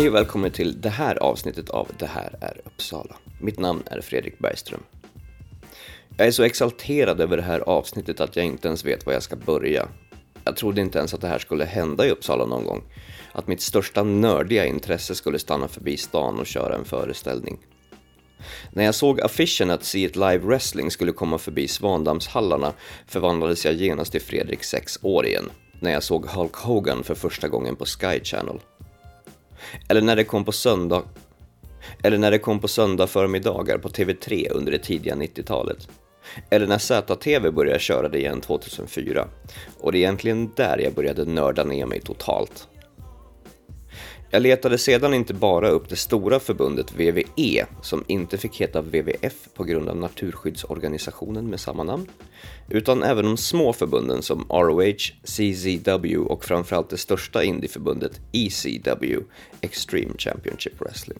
Hej och välkommen till det här avsnittet av Det här är Uppsala. Mitt namn är Fredrik Bergström. Jag är så exalterad över det här avsnittet att jag inte ens vet var jag ska börja. Jag trodde inte ens att det här skulle hända i Uppsala någon gång. Att mitt största nördiga intresse skulle stanna förbi stan och köra en föreställning. När jag såg affischen att See It Live Wrestling skulle komma förbi Svandammshallarna förvandlades jag genast till Fredrik 6 år igen, när jag såg Hulk Hogan för första gången på Sky Channel. Eller när det kom på söndag eller när det kom på söndag förmiddagar på TV3 under det tidiga 90-talet. Eller när ZTV började köra det igen 2004. Och det är egentligen där jag började nörda ner mig totalt. Jag letade sedan inte bara upp det stora förbundet VVE, som inte fick heta WWF på grund av naturskyddsorganisationen med samma namn, utan även de små förbunden som ROH, CZW och framförallt det största indieförbundet ECW, Extreme Championship Wrestling.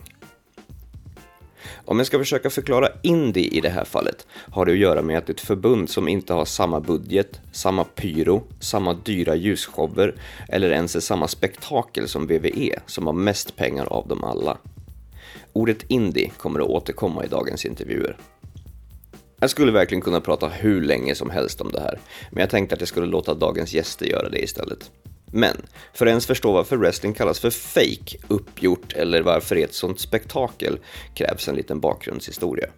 Om jag ska försöka förklara indie i det här fallet har det att göra med att det är ett förbund som inte har samma budget, samma pyro, samma dyra ljusshower eller ens är samma spektakel som VVE som har mest pengar av dem alla. Ordet indie kommer att återkomma i dagens intervjuer. Jag skulle verkligen kunna prata hur länge som helst om det här, men jag tänkte att jag skulle låta dagens gäster göra det istället. Men för att ens förstå varför wrestling kallas för fake, uppgjort eller varför det är ett sånt spektakel krävs en liten bakgrundshistoria.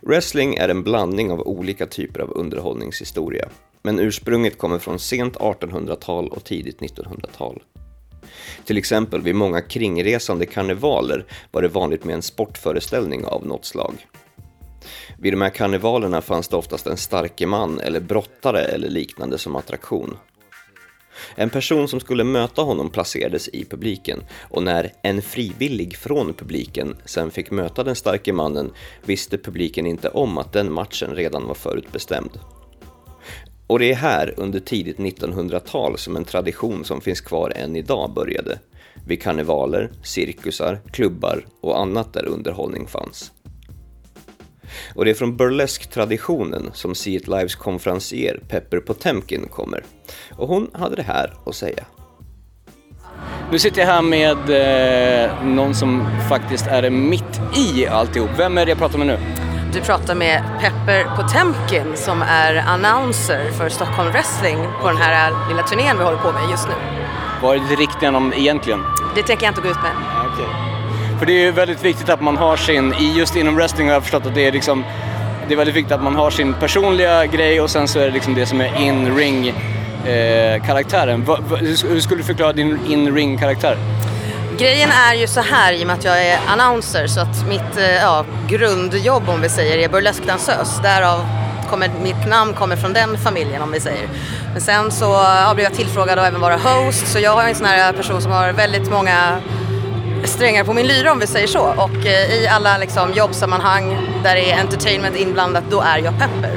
Wrestling är en blandning av olika typer av underhållningshistoria, men ursprunget kommer från sent 1800-tal och tidigt 1900-tal. Till exempel vid många kringresande karnevaler var det vanligt med en sportföreställning av något slag. Vid de här karnevalerna fanns det oftast en starke man eller brottare eller liknande som attraktion. En person som skulle möta honom placerades i publiken och när en frivillig från publiken sen fick möta den starke mannen visste publiken inte om att den matchen redan var förutbestämd. Och det är här under tidigt 1900-tal som en tradition som finns kvar än idag började. Vid karnevaler, cirkusar, klubbar och annat där underhållning fanns. Och det är från burlesk-traditionen som See It Lives konferencier Pepper Potemkin kommer. Och hon hade det här att säga. Nu sitter jag här med eh, någon som faktiskt är mitt i alltihop. Vem är det jag pratar med nu? Du pratar med Pepper Potemkin som är announcer för Stockholm Wrestling på den här lilla turnén vi håller på med just nu. Vad är det riktiga namn egentligen? Det tänker jag inte gå ut med. Okay. För det är ju väldigt viktigt att man har sin, just inom wrestling har jag förstått att det är liksom, det är väldigt viktigt att man har sin personliga grej och sen så är det liksom det som är in-ring eh, karaktären. Va, va, hur skulle du förklara din in-ring karaktär? Grejen är ju så här i och med att jag är announcer så att mitt eh, ja, grundjobb om vi säger är burleskdansös. Därav kommer mitt namn kommer från den familjen om vi säger. Men sen så ja, blev jag tillfrågad att även vara host så jag är en sån här person som har väldigt många strängar på min lyra om vi säger så. Och eh, i alla liksom, jobbsammanhang där det är entertainment inblandat, då är jag pepper.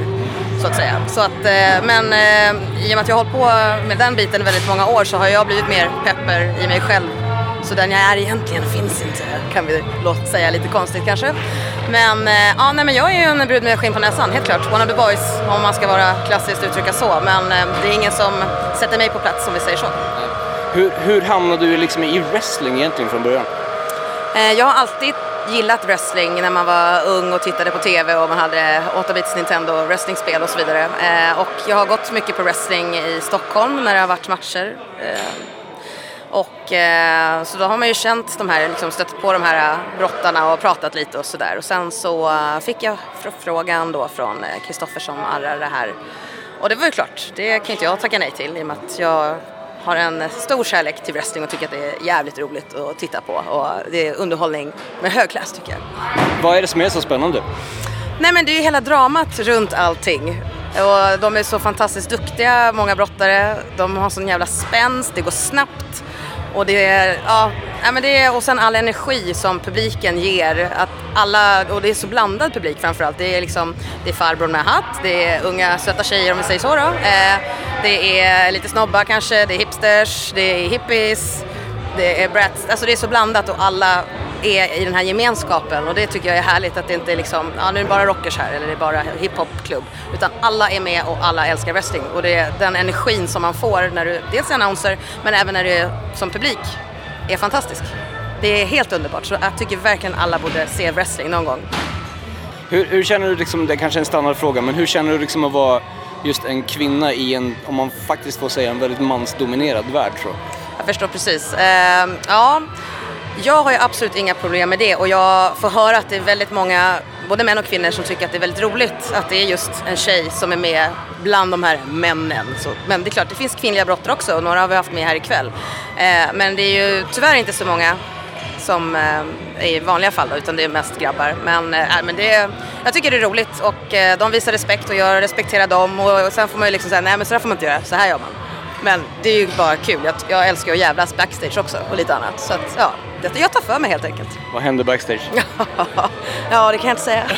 Så att säga. Så att, eh, men eh, i och med att jag har hållit på med den biten i väldigt många år så har jag blivit mer pepper i mig själv. Så den jag är egentligen finns inte, kan vi låta säga lite konstigt kanske. Men, ja, nej, men jag är ju en brud med skinn på näsan, helt klart. One of the boys, om man ska vara klassiskt uttrycka så. Men det är ingen som sätter mig på plats om vi säger så. Hur, hur hamnade du liksom i wrestling egentligen från början? Eh, jag har alltid gillat wrestling när man var ung och tittade på TV och man hade 8-bits Nintendo wrestlingspel och så vidare. Eh, och jag har gått mycket på wrestling i Stockholm när det har varit matcher. Eh, och eh, så då har man ju känt de här, liksom stött på de här brottarna och pratat lite och sådär. Och sen så fick jag frågan då från Kristoffer som arrar det här. Och det var ju klart, det kan inte jag tacka nej till i och med att jag har en stor kärlek till wrestling och tycker att det är jävligt roligt att titta på. Och det är underhållning med hög klass tycker jag. Vad är det som är så spännande? Nej men det är ju hela dramat runt allting. Och de är så fantastiskt duktiga, många brottare. De har sån jävla spänst, det går snabbt. Och det är, ja, men det är, och sen all energi som publiken ger. Att alla, och det är så blandad publik framförallt. Det är liksom, det är farbror med hatt, det är unga söta tjejer om vi säger så då. Eh, det är lite snobbar kanske, det är hipsters, det är hippies, det är brats. Alltså det är så blandat och alla är i den här gemenskapen och det tycker jag är härligt att det inte är liksom, ja nu är det bara rockers här eller det är bara hiphopklubb. Utan alla är med och alla älskar wrestling och det är den energin som man får när du dels är annonser men även när du är som publik är fantastisk. Det är helt underbart, så jag tycker verkligen alla borde se wrestling någon gång. Hur, hur känner du, liksom, det är kanske är en standardfråga, men hur känner du liksom att vara just en kvinna i en, om man faktiskt får säga, en väldigt mansdominerad värld tror jag? Jag förstår precis. Eh, ja, jag har ju absolut inga problem med det och jag får höra att det är väldigt många, både män och kvinnor, som tycker att det är väldigt roligt att det är just en tjej som är med bland de här männen. Så, men det är klart, det finns kvinnliga brottare också och några har vi haft med här ikväll. Eh, men det är ju tyvärr inte så många som eh, i vanliga fall då, utan det är mest grabbar. Men, eh, men det, jag tycker det är roligt och eh, de visar respekt och jag respekterar dem och, och sen får man ju liksom säga nej men så där får man inte göra, så här gör man. Men det är ju bara kul, jag, jag älskar att jävlas backstage också och lite annat. Så att, ja, det, jag tar för mig helt enkelt. Vad händer backstage? ja, det kan jag inte säga.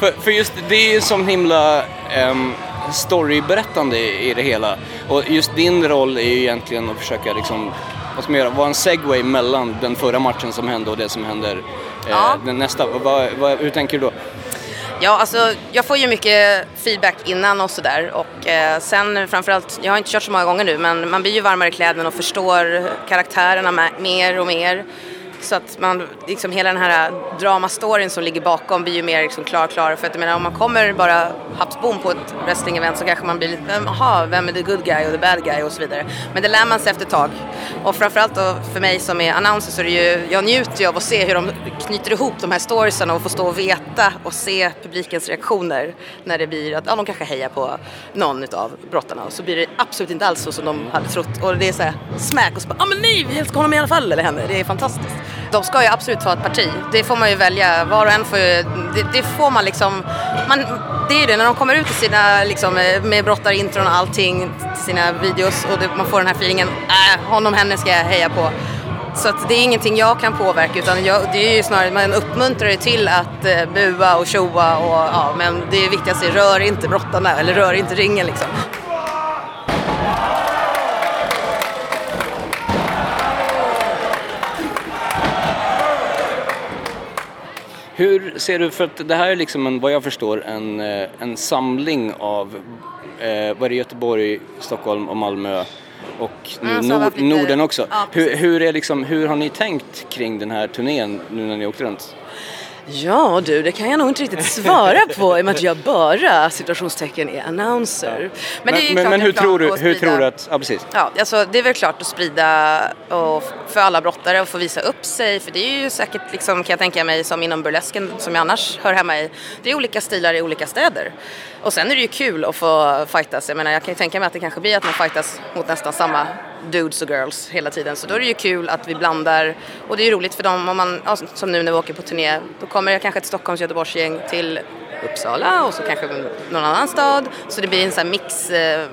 för, för just det är ju som himla um, storyberättande i det hela. Och just din roll är ju egentligen att försöka liksom, vad ska man göra, vara en segway mellan den förra matchen som hände och det som händer eh, Ja. den nästa. Vad, vad, hur tänker du då? Ja, alltså jag får ju mycket feedback innan och sådär och eh, sen framförallt, jag har inte kört så många gånger nu men man blir ju varmare i kläderna och förstår karaktärerna mer och mer. Så att man, liksom hela den här dramastoryn som ligger bakom blir ju mer liksom klar och klar. För att jag menar om man kommer bara haps bom på ett wrestling-event så kanske man blir lite, jaha, vem är the good guy och the bad guy och så vidare. Men det lär man sig efter ett tag. Och framförallt då för mig som är annonser så är det ju, jag njuter ju av att se hur de knyter ihop de här storiesen och få stå och veta och se publikens reaktioner när det blir att, ja de kanske hejar på någon utav brottarna och så blir det absolut inte alls så som de hade trott. Och det är så här smack och så bara, ja men nej, vi älskar honom i alla fall, eller henne. Det är fantastiskt. De ska ju absolut ta ett parti. Det får man ju välja. Var och en får ju, det, det får man liksom, man, det är ju det när de kommer ut i sina, liksom, eh, med brottarintron och allting, sina videos och det, man får den här feelingen, äh, honom, henne ska jag heja på. Så att det är ingenting jag kan påverka utan jag, det är ju snarare, man uppmuntrar ju till att eh, bua och tjoa och ja, men det viktigaste är rör inte brottarna eller rör inte ringen liksom. Hur ser du, för att det här är liksom en, vad jag förstår en, eh, en samling av, eh, vad är det, Göteborg, Stockholm och Malmö och nu Nord, Norden också. Ja, hur, hur, är liksom, hur har ni tänkt kring den här turnén nu när ni åkte runt? Ja du, det kan jag nog inte riktigt svara på i och med att jag bara, situationstecken, är announcer. Men, ju men, klart men en hur, tror du, hur tror du att, ja precis. Ja, alltså det är väl klart att sprida och för alla brottare och få visa upp sig. För det är ju säkert, liksom, kan jag tänka mig, som inom burlesken som jag annars hör hemma i. Det är olika stilar i olika städer. Och sen är det ju kul att få fightas. Jag menar, jag kan ju tänka mig att det kanske blir att man fightas mot nästan samma dudes och girls hela tiden. Så då är det ju kul att vi blandar. Och det är ju roligt för dem om man, ja, som nu när vi åker på turné, då kommer jag kanske ett Stockholms Göteborgsgäng till Uppsala och så kanske någon annan stad. Så det blir en sån här mix, eh,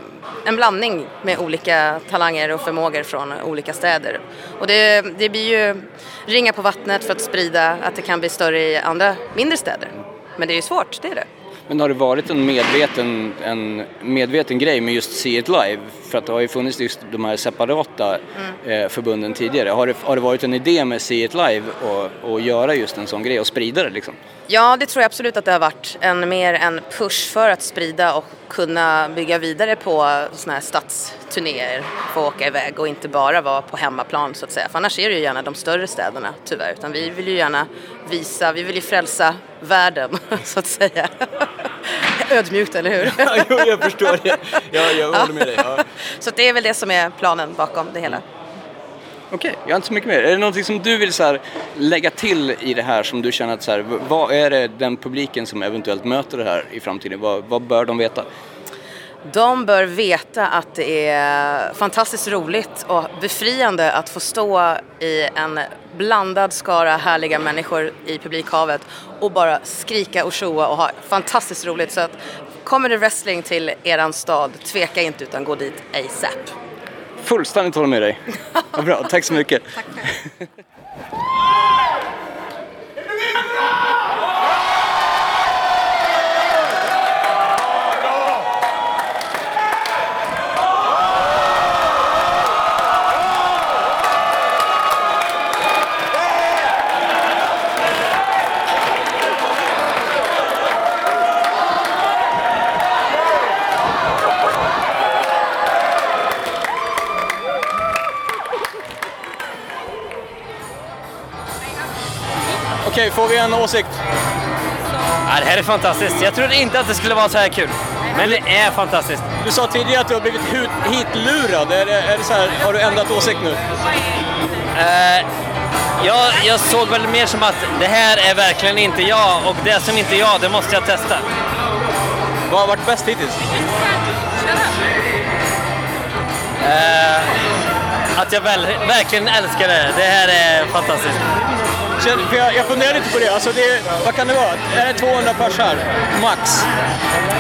en blandning med olika talanger och förmågor från olika städer. Och det, det blir ju ringa på vattnet för att sprida att det kan bli större i andra mindre städer. Men det är ju svårt, det är det. Men har det varit en medveten, en medveten grej med just See It Live? För att det har ju funnits just de här separata Mm. eh, förbunden tidigare. Har det, har det varit en idé med See It Live och, och göra just en sån grej och sprida det liksom? Ja, det tror jag absolut att det har varit en mer en push för att sprida och kunna bygga vidare på såna här stadsturnéer, få åka iväg och inte bara vara på hemmaplan så att säga. För annars är det ju gärna de större städerna tyvärr, utan vi vill ju gärna visa, vi vill ju frälsa världen så att säga. Ödmjukt, eller hur? jo, jag förstår det. Jag, jag håller med dig. Ja. Så det är väl det som är planen bakom det hela. Okej, jag har inte så mycket mer. Är det någonting som du vill så här, lägga till i det här som du känner att så här, vad är det den publiken som eventuellt möter det här i framtiden, vad, vad bör de veta? De bör veta att det är fantastiskt roligt och befriande att få stå i en blandad skara härliga människor i publikhavet och bara skrika och tjoa och ha fantastiskt roligt. Så att kommer det wrestling till eran stad, tveka inte utan gå dit ASAP. Fullständigt håller med dig. Vad bra, tack så mycket. Okej, får vi en åsikt? Ja, det här är fantastiskt. Jag trodde inte att det skulle vara så här kul. Men det är fantastiskt. Du sa tidigare att du har blivit hitlurad. Är det, är det så här, har du ändrat åsikt nu? Eh, jag, jag såg väl mer som att det här är verkligen inte jag och det som inte är jag, det måste jag testa. Vad har varit bäst hittills? Eh, att jag väl, verkligen älskar det. Det här är fantastiskt. Känner- För jag, jag funderar lite på det. Alltså det. Vad kan det vara? Är det 200 pers här? Max?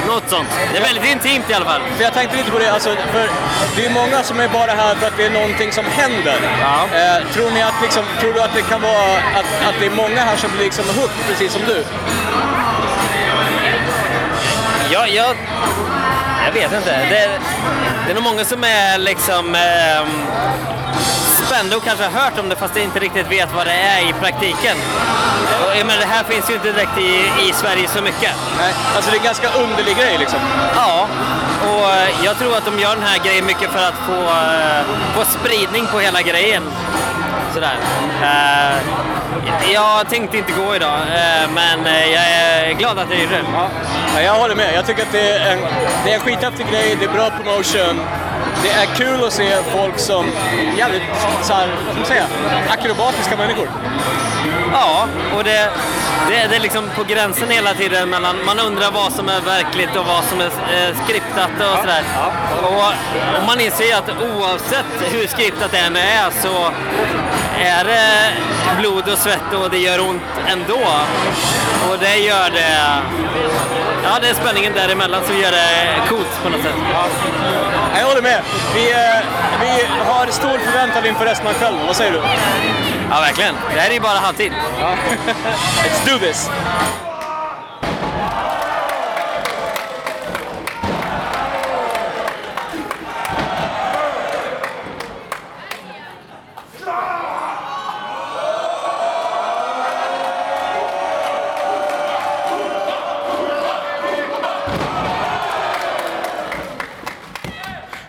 Något sånt. Det är väldigt intimt i alla fall. För jag tänkte lite på det, alltså, för det är många som är bara här för att det är någonting som händer. Ja. Eh, tror, ni att, liksom, tror du att det kan vara att, att det är många här som blir liksom hooked, precis som du? Jag, jag, jag vet inte. Det är, det är nog många som är liksom ehm, spända och kanske har hört om det fast inte riktigt vet vad det är i praktiken. Menar, det här finns ju inte direkt i, i Sverige så mycket. Nej. Alltså det är en ganska underlig grej liksom. Ja, och eh, jag tror att de gör den här grejen mycket för att få, eh, få spridning på hela grejen. Sådär. Eh, jag tänkte inte gå idag, men jag är glad att jag gjorde det. Ja, jag håller med. Jag tycker att det är en, det är en skithäftig grej, det är bra promotion. Det är kul att se folk som jävligt så här, vad ska man säga, akrobatiska människor. Ja, och det, det, det är liksom på gränsen hela tiden mellan, man undrar vad som är verkligt och vad som är eh, skriptat och sådär. Och, och man inser att oavsett hur skriptat det än är så är det blod och svett och det gör ont ändå. Och det gör det, ja det är spänningen däremellan som gör det coolt på något sätt. Ja, Jag håller med. Vi, eh, vi har stor förväntan inför resten av kvällen. Vad säger du? Ja, verkligen. Det här är ju bara halvtid. Let's do this!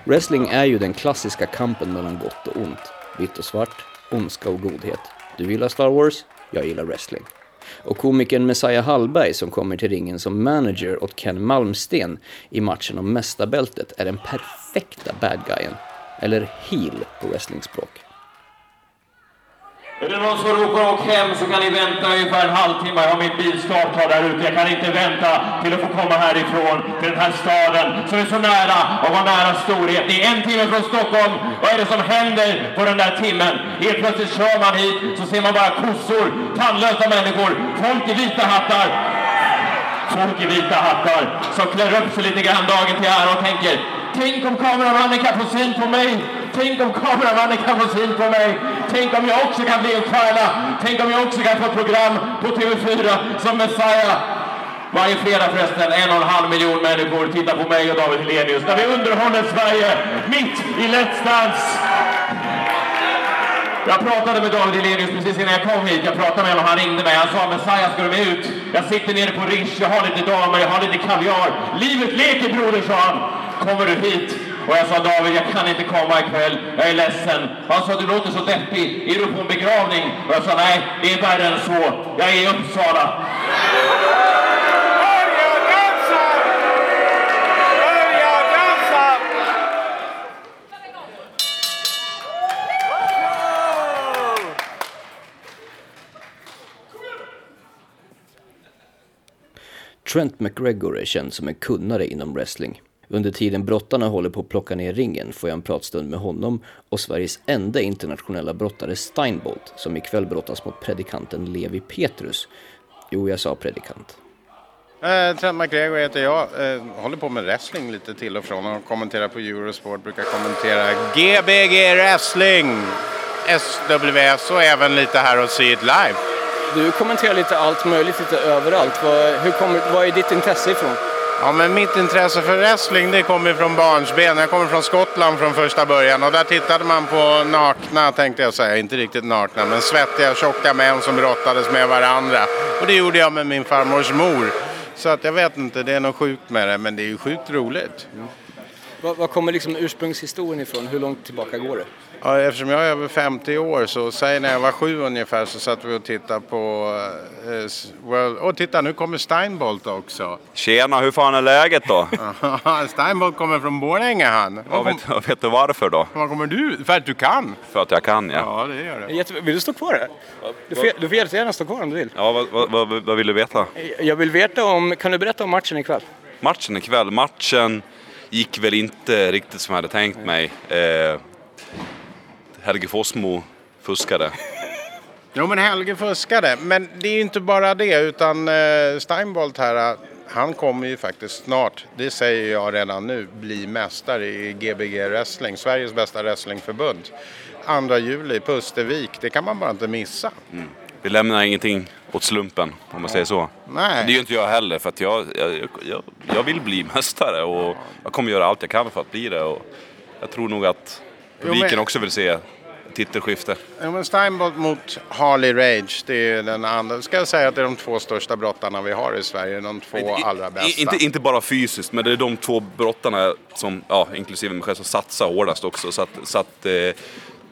Wrestling är ju den klassiska kampen mellan gott och ont. Vitt och svart, ondska och godhet. Du gillar Star Wars, jag gillar wrestling. Och komikern Messiah Hallberg som kommer till ringen som manager åt Ken Malmsten i matchen om mästarbältet är den perfekta bad guyen. Eller heel på wrestlingspråk. Är det någon som ropar åk hem så kan ni vänta ungefär en halvtimme. Jag har min bil startklar där ute. Jag kan inte vänta till att få komma härifrån till den här staden som är så nära och var nära storhet. Det är en timme från Stockholm. Vad är det som händer på den där timmen? Helt plötsligt kör man hit så ser man bara kossor, tandlösa människor, folk i vita hattar. Folk i vita hattar som klär upp sig lite grann dagen till ära och tänker Tänk om kameramannen kan få syn på mig. Tänk om kameramannen kan få syn på mig. Tänk om jag också kan bli en stjärna. Tänk om jag också kan få ett program på TV4 som Messiah. Varje fredag förresten, en och en halv miljon människor tittar på mig och David Hellenius när vi underhåller Sverige mitt i Let's Dance. Jag pratade med David Hellenius precis innan jag kom hit. Jag pratade med honom, han ringde mig. Han sa Messiah, ska du med ut? Jag sitter nere på Riche. jag har lite damer, jag har lite kaviar. Livet leker broder, sa han. Kommer du hit? Och jag sa David, jag kan inte komma ikväll. Jag är ledsen. Han sa, du låter så deppig. Är du på en begravning? Och jag sa, nej, det är värre än så. Jag är i Uppsala. Trent McGregor är känd som en kunnare inom wrestling. Under tiden brottarna håller på att plocka ner ringen får jag en pratstund med honom och Sveriges enda internationella brottare Steinbolt som ikväll brottas mot predikanten Levi Petrus. Jo, jag sa predikant. Eh, Trent McGregor heter jag. Eh, håller på med wrestling lite till och från och kommenterar på Eurosport. Brukar kommentera GBG Wrestling, SWS och även lite här och See It Live. Du kommenterar lite allt möjligt, lite överallt. Vad, hur kommer, vad är ditt intresse ifrån? Ja, men mitt intresse för wrestling det kommer från barnsben. Jag kommer från Skottland från första början och där tittade man på nakna, tänkte jag säga, inte riktigt nakna, men svettiga, tjocka män som brottades med varandra. Och det gjorde jag med min farmors mor. Så att jag vet inte, det är något sjukt med det, men det är ju sjukt roligt vad kommer liksom ursprungshistorien ifrån? Hur långt tillbaka går det? Ja, eftersom jag är över 50 år så säg när jag var sju ungefär så satt vi och tittade på eh, s- World... Åh titta nu kommer Steinbolt också. Tjena, hur fan är läget då? Steinbolt kommer från Borlänge han. Var, vet, kom, vet du varför då? var kommer du? För att du kan? För att jag kan ja. Ja det gör det. Jätte... Vill du stå kvar här? Du får, du får jättegärna stå kvar om du vill. Ja, vad, vad, vad, vad vill du veta? Jag vill veta om, kan du berätta om matchen ikväll? Matchen ikväll, matchen gick väl inte riktigt som jag hade tänkt mig. Eh, Helge Fossmo fuskade. Jo men Helge fuskade. Men det är ju inte bara det utan eh, Steinbolt här. Han kommer ju faktiskt snart, det säger jag redan nu, bli mästare i Gbg Wrestling. Sveriges bästa wrestlingförbund. 2 juli Pustervik, det kan man bara inte missa. Vi lämnar ingenting åt slumpen, om man säger så. Nej. Det är ju inte jag heller, för att jag, jag, jag, jag vill bli mästare och jag kommer göra allt jag kan för att bli det. Och jag tror nog att publiken men- också vill se titelskifte. Ja, men Steinbolt mot Harley Rage, det är den andra. Ska jag säga att det är de två största brottarna vi har i Sverige, de två I- allra bästa. Inte, inte bara fysiskt, men det är de två brottarna, som, ja, inklusive mig själv, som satsar hårdast också. Så att, så att eh,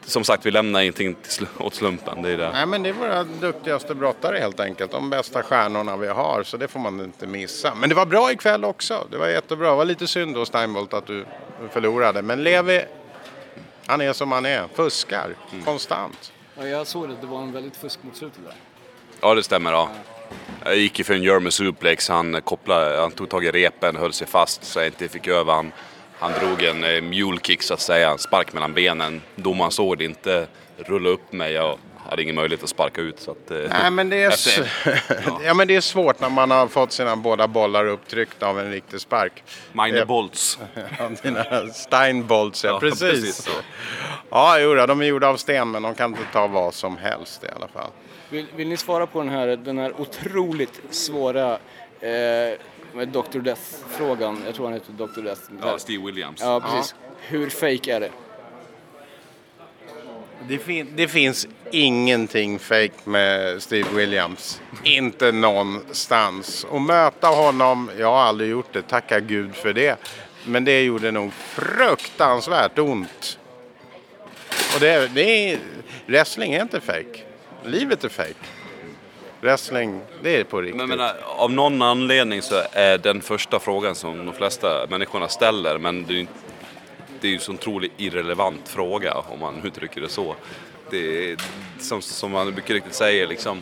som sagt, vi lämnar ingenting åt slumpen. Det är det. Nej men det är våra duktigaste brottare helt enkelt. De bästa stjärnorna vi har. Så det får man inte missa. Men det var bra ikväll också. Det var jättebra. Det var lite synd då Steinbolt att du förlorade. Men Levi, han är som han är. Fuskar konstant. Ja, jag såg det, det var en väldigt fusk mot slutet där. Ja, det stämmer. Ja. Jag gick ju för en German suplex. Han, kopplade, han tog tag i repen, höll sig fast så jag inte fick över han. Han drog en eh, mule kick så att säga, en spark mellan benen. Domaren såg det inte, rullade upp mig. Jag hade ingen möjlighet att sparka ut. Så att, eh, Nej men det är, s- ja, men det är svårt när man har fått sina båda bollar upptryckta av en riktig spark. Magne Ja. Bolts. Ja, Dina Steinbolts, ja, Ja, precis. precis så. Ja, jo, de är gjorda av sten men de kan inte ta vad som helst i alla fall. Vill, vill ni svara på den här, den här otroligt svåra eh, med Dr. Death-frågan? Jag tror han heter Dr. Death. Ja, Steve Williams. Ja, precis. Hur fake är det? Det, fin- det finns ingenting fake med Steve Williams. Inte någonstans. Och möta honom, jag har aldrig gjort det, tacka gud för det. Men det gjorde nog fruktansvärt ont. Och det, det är, wrestling är inte fake. Livet är fake. Wrestling, det är på riktigt. Men, men, av någon anledning så är den första frågan som de flesta människorna ställer, men det är ju, det är ju så otroligt irrelevant fråga om man uttrycker det så. Det är, som, som man mycket riktigt säger, liksom,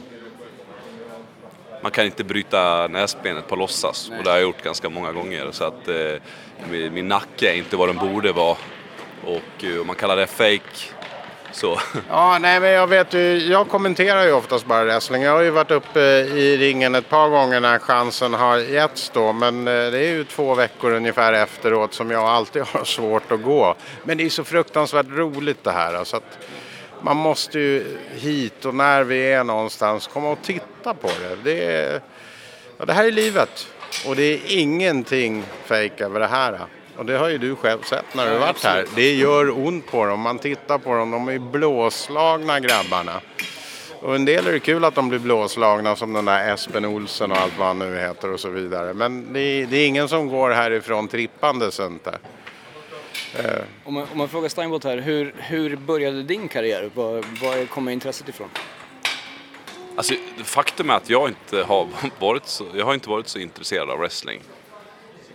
man kan inte bryta näsbenet på låtsas och det har jag gjort ganska många gånger. Så att eh, min, min nacke är inte vad den borde vara. Och eh, om man kallar det fake så Ja, nej men jag vet ju, jag kommenterar ju oftast bara wrestling. Jag har ju varit uppe i ringen ett par gånger när chansen har getts då. Men eh, det är ju två veckor ungefär efteråt som jag alltid har svårt att gå. Men det är så fruktansvärt roligt det här. Så att man måste ju hit och när vi är någonstans komma och titta på det. Det, är, ja, det här är livet. Och det är ingenting fejk över det här. Och det har ju du själv sett när du har varit här. Det gör ont på dem. Man tittar på dem. De är blåslagna grabbarna. Och en del är det kul att de blir blåslagna som den där Espen Olsen och allt vad han nu heter och så vidare. Men det är, det är ingen som går härifrån trippande sånt där. Om man, om man frågar Steinbolt här, hur, hur började din karriär? Var, var kommer intresset ifrån? Alltså, faktum är att jag inte har varit så, jag har inte varit så intresserad av wrestling.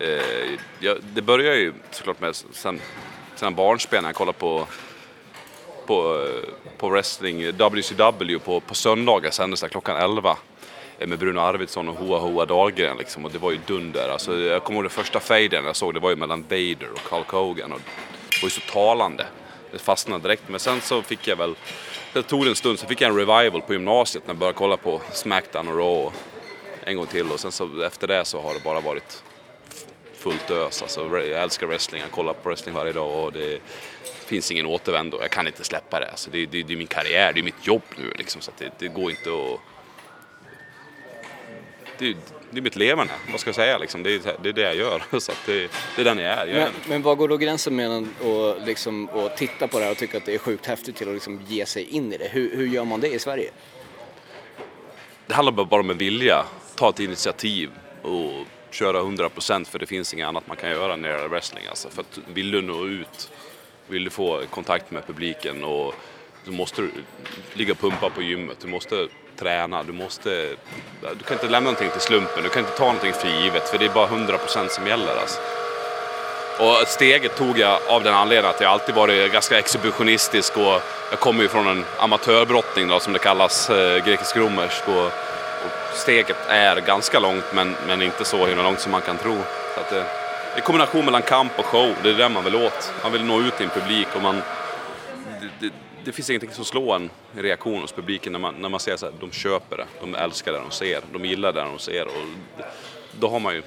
Eh, jag, det började ju såklart med sen, sen barnsben när jag kollade på, på, eh, på wrestling, WCW på, på söndagar sändes det klockan 11 eh, med Bruno Arvidsson och Hoa Hoa Dahlgren liksom, och det var ju dunder. Alltså, jag kommer ihåg den första fejden jag såg, det var ju mellan Vader och Hulk Hogan. Och det var ju så talande. Det fastnade direkt, men sen så fick jag väl, det tog en stund, så fick jag en revival på gymnasiet när jag började kolla på Smackdown och Raw en gång till. Och sen så efter det så har det bara varit fullt ös. Alltså, jag älskar wrestling, jag kollar på wrestling varje dag och det finns ingen återvändo. Jag kan inte släppa det. Alltså, det, det, det är min karriär, det är mitt jobb nu liksom, så att det, det går inte att... Det, det är mitt leverne, vad ska jag säga liksom. det, är, det är det jag gör. Så att det, det är den jag är. Jag är Men, men vad går då gränsen mellan att liksom, att titta på det här och tycka att det är sjukt häftigt till att liksom ge sig in i det? Hur, hur gör man det i Sverige? det handlar bara om en vilja. Ta ett initiativ och köra 100% för det finns inget annat man kan göra när det gäller wrestling. Alltså. För att vill du nå ut Vill du få kontakt med publiken och då måste du ligga och pumpa på gymmet. Du måste träna, du måste... Du kan inte lämna någonting till slumpen, du kan inte ta någonting för givet för det är bara 100% som gäller alltså. Och steget tog jag av den anledningen att jag alltid varit ganska exhibitionistisk och jag kommer ju från en amatörbrottning då, som det kallas, eh, grekisk-romersk. Och, och steget är ganska långt men, men inte så himla långt som man kan tro. Så att, det, det är kombination mellan kamp och show, det är det man vill åt. Man vill nå ut till en publik och man... Det, det, det finns ingenting som slår en reaktion hos publiken när man, när man ser att de köper det, de älskar det de ser, de gillar det de ser. Och då har man ju,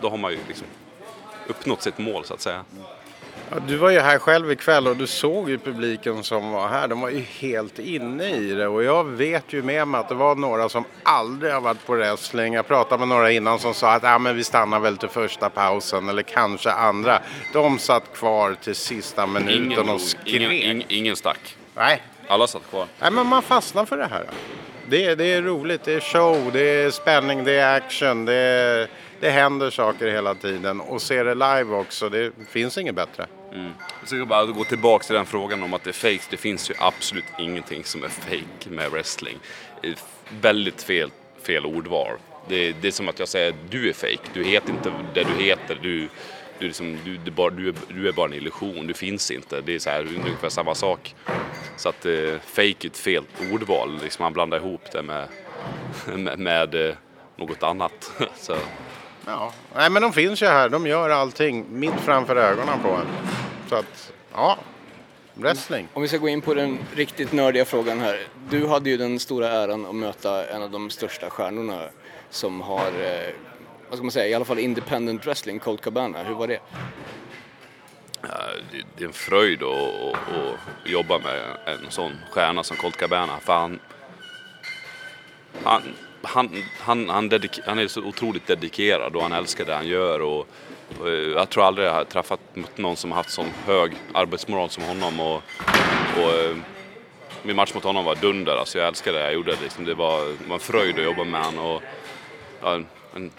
då har man ju liksom uppnått sitt mål så att säga. Ja, du var ju här själv ikväll och du såg ju publiken som var här. De var ju helt inne i det och jag vet ju med mig att det var några som aldrig har varit på wrestling. Jag pratade med några innan som sa att ah, men vi stannar väl till första pausen eller kanske andra. De satt kvar till sista minuten Ingen, och skrek. ingen, ingen, ingen stack. Nej. Alla satt kvar. Nej, men man fastnar för det här. Det, är- det är roligt, det är show, det är spänning, det är action, det, är, det händer saker hela tiden. Och se det live också, det finns inget bättre. Mm. Jag ska bara gå tillbaka till den frågan om att det är fake. Det finns ju absolut ingenting som är fake med wrestling. Eh, väldigt fel, fel ordval. Det, det är som att jag säger du är fake. Du heter inte det du heter. Du, du, är liksom, du, du, bara, du, är, du är bara en illusion. Du finns inte. Det är så här, ungefär samma sak. Så att eh, fake är ett fel ordval. Liksom man blandar ihop det med, med, med eh, något annat. Så, Ja. Nej, men de finns ju här, de gör allting mitt framför ögonen på en. Så att, ja, wrestling. Om vi ska gå in på den riktigt nördiga frågan här. Du hade ju den stora äran att möta en av de största stjärnorna som har, eh, vad ska man säga, i alla fall independent wrestling, Colt Cabana. Hur var det? Det är en fröjd att, att, att jobba med en sån stjärna som Colt Cabana. För han, han, han, han, han, dedik, han är så otroligt dedikerad och han älskar det han gör. Och, och eh, jag tror aldrig jag har träffat någon som har haft sån hög arbetsmoral som honom. Och, och, eh, min match mot honom var dunder, alltså jag älskade det jag gjorde. Liksom, det var, var en fröjd att jobba med honom. Och, ja, en,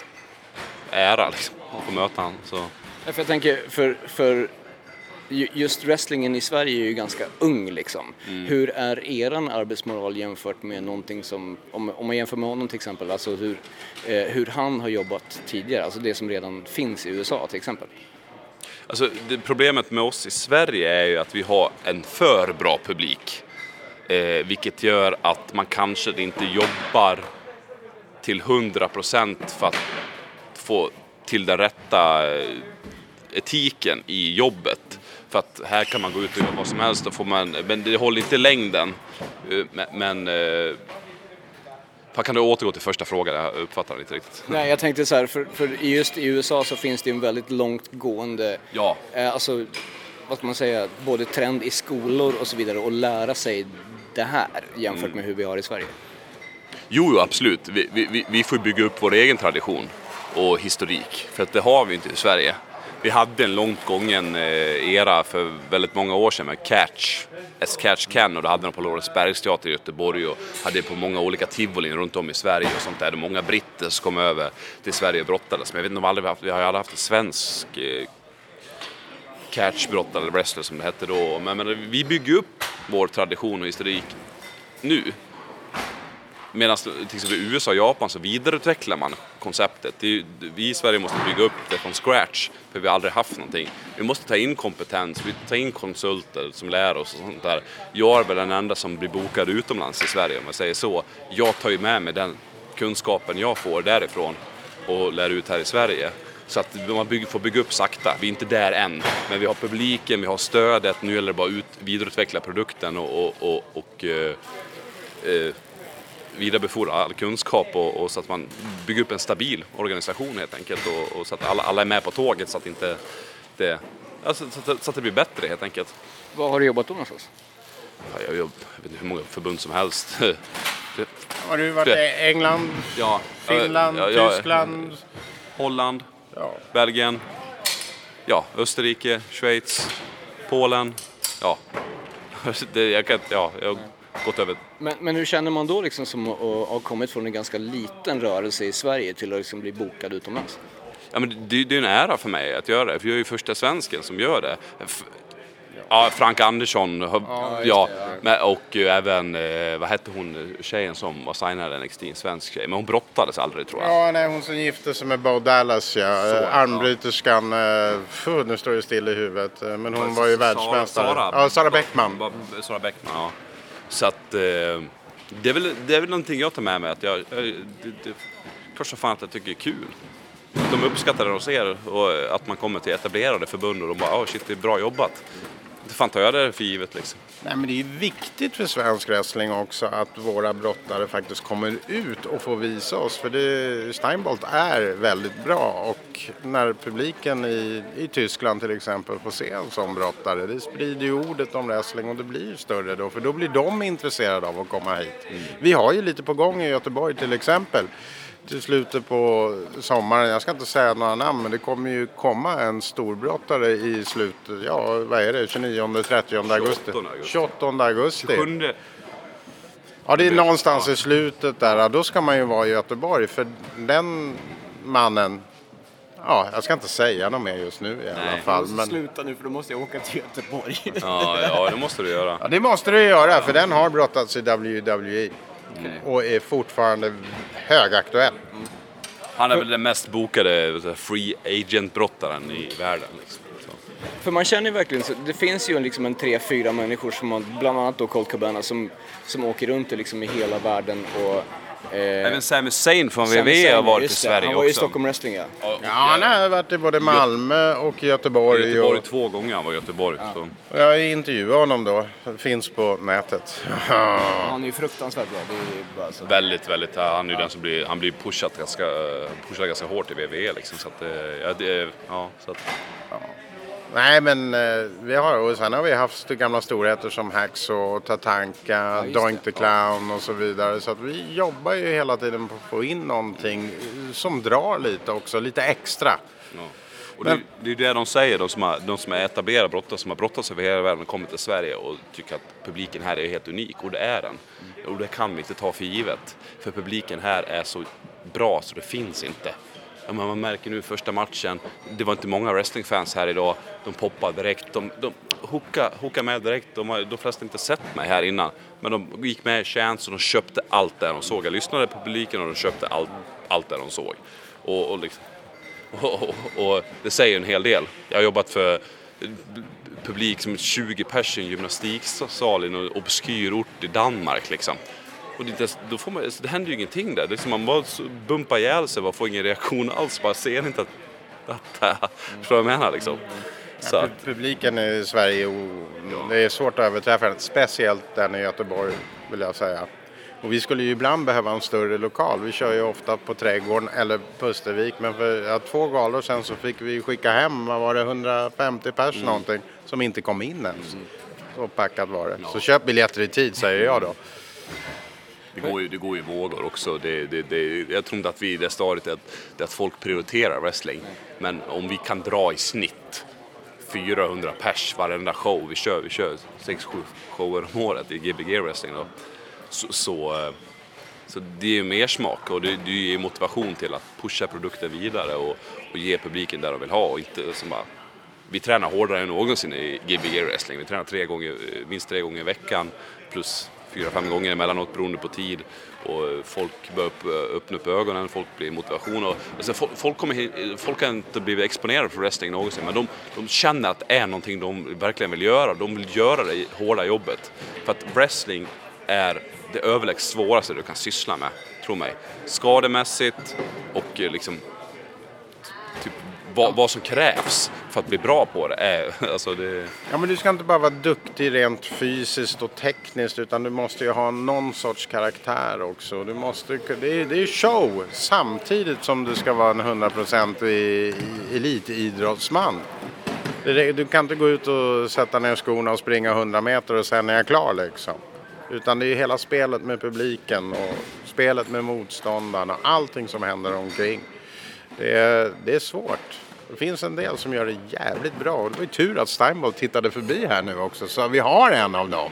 ära liksom, att få möta honom. Så. Jag tänker, för, för just wrestlingen i Sverige är ju ganska ung liksom. Hur är eran arbetsmoral jämfört med någonting som, om, om man jämför med honom till exempel, alltså hur, eh, hur han har jobbat tidigare, alltså det som redan finns i USA till exempel? Alltså, problemet med oss i Sverige är ju att vi har en för bra publik. Eh, vilket gör att man kanske inte jobbar till 100% för att få till den rätta eh, etiken i jobbet. För att här kan man gå ut och göra vad som helst, och får man, men det håller inte i längden. Eh, Men, men eh, kan du återgå till första frågan? Jag uppfattar den inte riktigt. Nej, jag tänkte så här, för, för just i USA så finns det en väldigt långtgående, Ja, eh, alltså vad ska man säga, både trend i skolor och så vidare och lära sig det här jämfört med hur vi har i Sverige. Jo, jo, absolut. Vi- vi, vi får bygga upp vår egen tradition och historik, för att det har vi inte i Sverige. Vi hade en långt gången eh, era för väldigt många år sedan med Catch, As Catch Can och då hade de på Lorensbergsteatern i Göteborg och hade på många olika tivolin runt om i Sverige och sånt där. Det många britter som kom över till Sverige och brottades, men jag vet inte om vi aldrig haft, vi har ju aldrig haft en svensk eh, catchbrottare eller wrestler som det hette då. Men, men vi bygger upp vår tradition och historik nu. Medan till exempel i USA och Japan så vidareutvecklar man konceptet. Det är, ju- vi i Sverige måste bygga upp det från scratch, för vi har aldrig haft någonting. Vi måste ta in kompetens, vi tar in konsulter som lär oss och sånt där. Jag är väl den enda som blir bokad utomlands i Sverige om jag säger så. Jag tar ju med mig den kunskapen jag får därifrån och lär ut här i Sverige. Så att man bygger, får bygga upp sakta. Vi är inte där än, men vi har publiken, vi har stödet. Nu gäller det bara att vidareutveckla produkten och, och, och, och eh, eh, vidarebefordra all kunskap och, och så att man bygger upp en stabil organisation helt enkelt och, och så att alla, alla är med på tåget så att inte det, alltså, så, att, så att det blir bättre helt enkelt. Vad har du jobbat då någonstans? Ja, Jag, jag, jag vet inte hur många förbund som helst. Det- Har du varit i England, ja, Finland, ja, ja, Tyskland? Holland, Ja. Belgien, ja, Österrike, Schweiz, Polen. Ja, det, jag, kan, ja, jag har gått över Men, men hur känner man då liksom som att att ha kommit från en ganska liten rörelse i Sverige till att liksom bli bokad utomlands? Ja, men det, det är en ära för mig att göra det, för jag är ju första svensken som gör det. F- Ja, Frank Andersson. Ja, men, och eh, även, eh, vad hette hon, tjejen som var signad NXT, en svensk tjej. Men hon brottades aldrig tror jag. Ja, nej, hon som gifte sig med Bo Dallas, ja. Så, Eh, Armbryterskan, eh, fuh, nu står det still i huvudet. Eh, Men hon var ju världsmästare. Sara, ja, Sara Bäckman. Sara Bäckman, ja. Så att eh, det, är väl, det är väl någonting jag tar med mig. Att jag, jag, det, det, klart som fan att jag tycker det är kul. De uppskattar det de ser och att man kommer till etablerade förbund och de bara oh, shit det är bra jobbat. Det fan tar jag det för givet liksom. Nej, men det är ju viktigt för svensk wrestling också att våra brottare faktiskt kommer ut och får visa oss. För det, Steinbolt är väldigt bra och när publiken i, i Tyskland till exempel får se en sån brottare, det sprider ju ordet om wrestling och det blir större då. För då blir de intresserade av att komma hit. Vi har ju lite på gång i Göteborg till exempel. Till slutet på sommaren, jag ska inte säga några namn, men det kommer ju komma en storbrottare i slutet, ja vad är det, 29-30 augusti? 28 augusti. 28 augusti. Sjunde, Ja, det är någonstans i slutet där. Då ska man ju vara i Göteborg för den mannen, ja, jag ska inte säga något mer just nu i alla fall. Men, Sluta nu för då måste jag åka till Göteborg. ja, ja det måste du göra. ja, det måste du göra för den har brottats i WWE och är fortfarande högaktuell. Han är väl den mest bokade free agent-brottaren i världen. Liksom. För man känner ju verkligen, så, det finns ju liksom en tre, fyra människor som har, bland annat då Colt Cabana som, som åker runt liksom i hela världen och... Eh, Även Sami Zayn från Sami WWE har varit i Sverige Han var i också. Stockholm Wrestling ja. Ja, Ja, han har varit i både Malmö och Göteborg. Göteborg Och, två gånger han var i Göteborg. Så. och jag intervjuade honom då, finns på nätet. Han är ju fruktansvärt bra. Det är så. Väldigt, väldigt. ja, Han är ju den som blir, han blir pushat ganska, pushad ganska hårt i WWE liksom. Så att, eh, ja, det, ja, så att, Nej, men eh, vi har, och sen har vi haft gamla storheter som Hacksaw, Tatanka, just Doink the Clown och så vidare. Så att vi jobbar ju hela tiden på att få in någonting som drar lite också, lite extra. ja. Och det, det är det de säger, de som, har, de som är etablerade brottare, som har brottats över hela världen och kommit till Sverige och tycker att publiken här är helt unik. Och det är den. Och det kan vi inte ta för givet. För publiken här är så bra så det finns inte. Ja, men man märker nu första matchen, det var inte många wrestlingfans här idag. De poppade direkt, de, de hookade, hookade med direkt. De har de flesta inte sett mig här innan. Men de gick med i chans och de köpte allt det de såg. Jag lyssnade på publiken och de köpte allt, allt det de såg. Och, och, liksom, och, och, och det säger en hel del. Jag har jobbat för publik som 20 pers i en gymnastiksal i någon obskyr ort i Danmark liksom. Och det, då får man, det händer ju ingenting där. Det är som man bara bumpar ihjäl sig och får ingen reaktion alls. Bara ser inte att... att Förstår du vad jag menar liksom? Så Ja, publiken i Sverige, det är svårt att överträffa den, speciellt den i Göteborg vill jag säga. Och vi skulle ju ibland behöva en större lokal. Vi kör ju ofta på Trädgården eller Pustervik. Men för ja, två galor sen så fick vi skicka hem, vad var det, 150 pers någonting som inte kom in ens. Så packat var det. Så köp biljetter i tid säger jag då det, går ju, det går ju i vågor också. Det, det, det, jag tror inte att vi i det stadiet är att, det är att folk prioriterar wrestling. Men om vi kan dra i snitt 400 pers varenda show. Vi kör, vi kör 6-7 shower om året i Gbg wrestling då. Så, så, eh, så det är mer smak och det, det ger motivation till att pusha produkten vidare och, och ge publiken det de vill ha och inte som bara vi tränar hårdare än någonsin i Gbg wrestling. Vi tränar tre gånger, minst tre gånger i veckan plus fyra, fem gånger emellanåt beroende på tid. Och folk börjar öppna upp ögonen, folk blir motivation. Och, alltså, folk, kommer, folk har inte blivit exponerade för wrestling någonsin men de, de känner att det är någonting de verkligen vill göra. De vill göra det hårda jobbet. För att wrestling är det överlägset svåraste du kan syssla med, tro mig. Skademässigt och eh, liksom typ, vad, vad som krävs för att bli bra på det är, alltså det, Ja, men du ska inte bara vara duktig rent fysiskt och tekniskt utan du måste ju ha någon sorts karaktär också. Du måste, det, är, det är show samtidigt som du ska vara en 100% i, i, elitidrottsman. Du kan inte gå ut och sätta ner skorna och springa 100 meter och sen är jag klar liksom. Utan det är hela spelet med publiken och spelet med motståndarna och allting som händer omkring. Det är, det är svårt. Det finns en del som gör det jävligt bra och det var ju tur att Steinbold tittade förbi här nu också så vi har en av dem.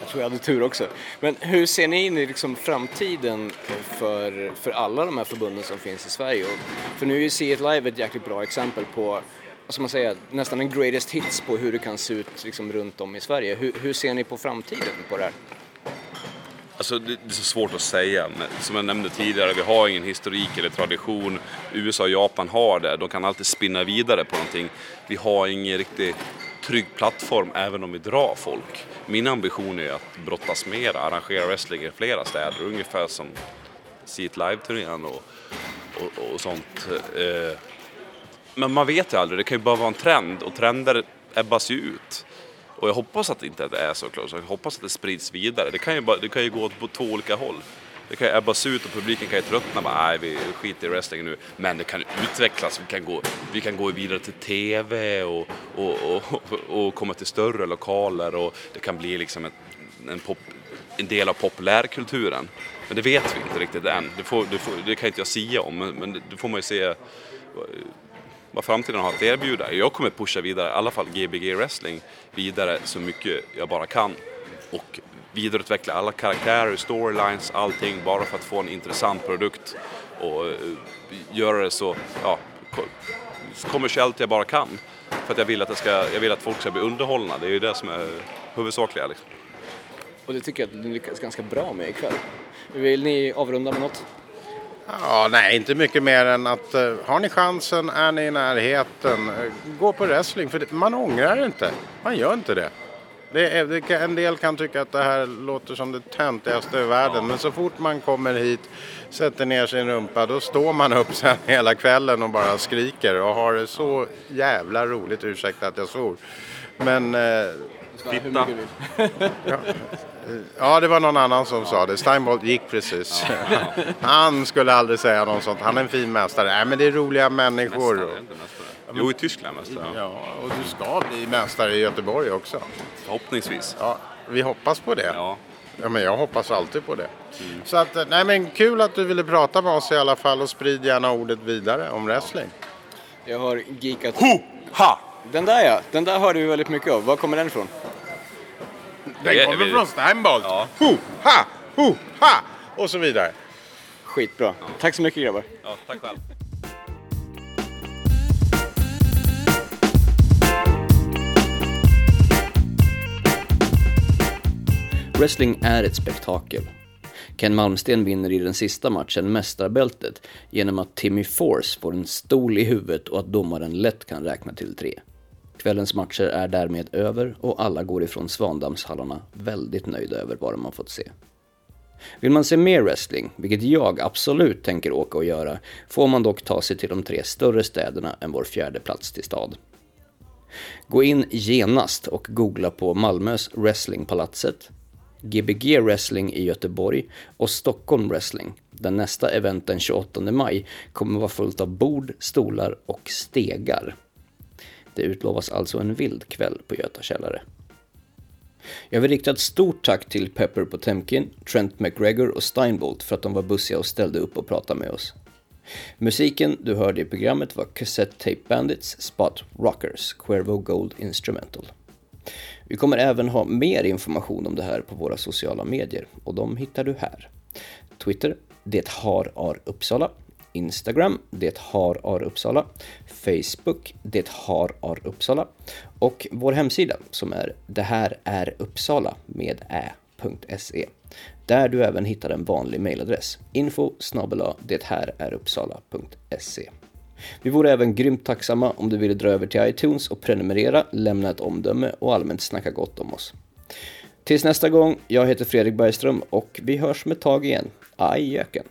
Jag tror jag hade tur också. Men hur ser ni in i liksom framtiden för, för alla de här förbunden som finns i Sverige? Och, för nu är ju See It Live ett jäkligt bra exempel på vad ska man säga, nästan en greatest hits på hur det kan se ut liksom, runt om i Sverige. Hur, hur ser ni på framtiden på det här? Alltså det, är så svårt att säga, men som jag nämnde tidigare, vi har ingen historik eller tradition. USA och Japan har det, de kan alltid spinna vidare på någonting. Vi har ingen riktigt trygg plattform även om vi drar folk. Min ambition är att brottas mer, arrangera wrestling i flera städer, ungefär som See It Live-turnén och, och, och sånt. Eh, men man vet ju aldrig, det kan ju bara vara en trend och trender ebbas ju ut. Och jag hoppas att det inte är så close, jag hoppas att det sprids vidare. Det kan ju, bara, det kan ju gå åt på två olika håll. Det kan ju ebbas ut och publiken kan ju tröttna bara, nej vi skiter i wrestling nu. Men det kan utvecklas, vi kan gå, vi kan gå vidare till TV och, och, och, och komma till större lokaler och det kan bli liksom ett, en, pop, en del av populärkulturen. Men det vet vi inte riktigt än, det, får, det, får, det kan inte jag sia om, men, men det får man ju se eh, vad framtiden har att erbjuda. Jag kommer pusha vidare, i alla fall Gbg wrestling, vidare så mycket jag bara kan. Och vidareutveckla alla karaktärer, storylines, allting bara för att få en intressant produkt och eh, göra det så ja, kommersiellt jag bara kan. För att jag vill att, det ska, jag vill att folk ska bli underhållna, det är ju det som är huvudsakliga. Liksom. Och det tycker jag att du lyckas ganska bra med ikväll. Vill ni avrunda med något? Ja, nej, inte mycket mer än att uh, har ni chansen, är ni i närheten, uh, gå på wrestling. För det, man ångrar inte. Man gör inte det. det, är, det kan, en del kan tycka att det här låter som det töntigaste i världen. Men så fort man kommer hit, sätter ner sin rumpa, då står man upp sen hela kvällen och bara skriker och har det så jävla roligt. Ursäkta att jag svor. Men... Uh, Titta. ja. Ja, det var någon annan som sa det. Steinbolt gick precis. Ja. Han skulle aldrig säga något sånt. Han är en fin mästare. Nej, men det är roliga människor. Mästare, inte mästare. Jo, i Tyskland mästare. Ja, och du ska bli mästare i Göteborg också. Förhoppningsvis. Ja, vi hoppas på det. Ja. Ja, men jag hoppas alltid på det. Mm. Så att, nej men kul att du ville prata med oss i alla fall och sprid gärna ordet vidare om wrestling. Jag har geekat... Ho! Ha! Den där ja, den där hörde vi väldigt mycket av. Var kommer den ifrån? Den kommer från Steinbolt. Ja. Ho, ha, ho, ha! Och så vidare. Skitbra. Ja. Tack så mycket grabbar. Ja, tack själv. Wrestling är ett spektakel. Ken Malmsten vinner i den sista matchen mästarbältet genom att Timmy Force får en stol i huvudet och att domaren lätt kan räkna till tre. Kvällens matcher är därmed över och alla går ifrån Svandammshallarna väldigt nöjda över vad de har fått se. Vill man se mer wrestling, vilket jag absolut tänker åka och göra, får man dock ta sig till de tre större städerna än vår fjärde plats till stad. Gå in genast och googla på Malmös Wrestlingpalatset, Gbg Wrestling i Göteborg och Stockholm Wrestling, där nästa event den 28 maj kommer vara fullt av bord, stolar och stegar. Det utlovas alltså en vild kväll på Göta källare. Jag vill rikta ett stort tack till Pepper Potemkin, Trent McGregor och Steinbolt för att de var bussiga och ställde upp och pratade med oss. Musiken du hörde i programmet var Cassette Tape Bandits, Spot Rockers, Cuervo Gold Instrumental. Vi kommer även ha mer information om det här på våra sociala medier och de hittar du här. Twitter, det har Uppsala. Instagram, det har ar Uppsala. Facebook, det har ar Uppsala. Och vår hemsida som är det här är Uppsala med ä.se. Där du även hittar en vanlig mejladress. info det här är Uppsala.se. Vi vore även grymt tacksamma om du ville dra över till iTunes och prenumerera, lämna ett omdöme och allmänt snacka gott om oss. Tills nästa gång, jag heter Fredrik Bergström och vi hörs med ett tag igen. Ajöken!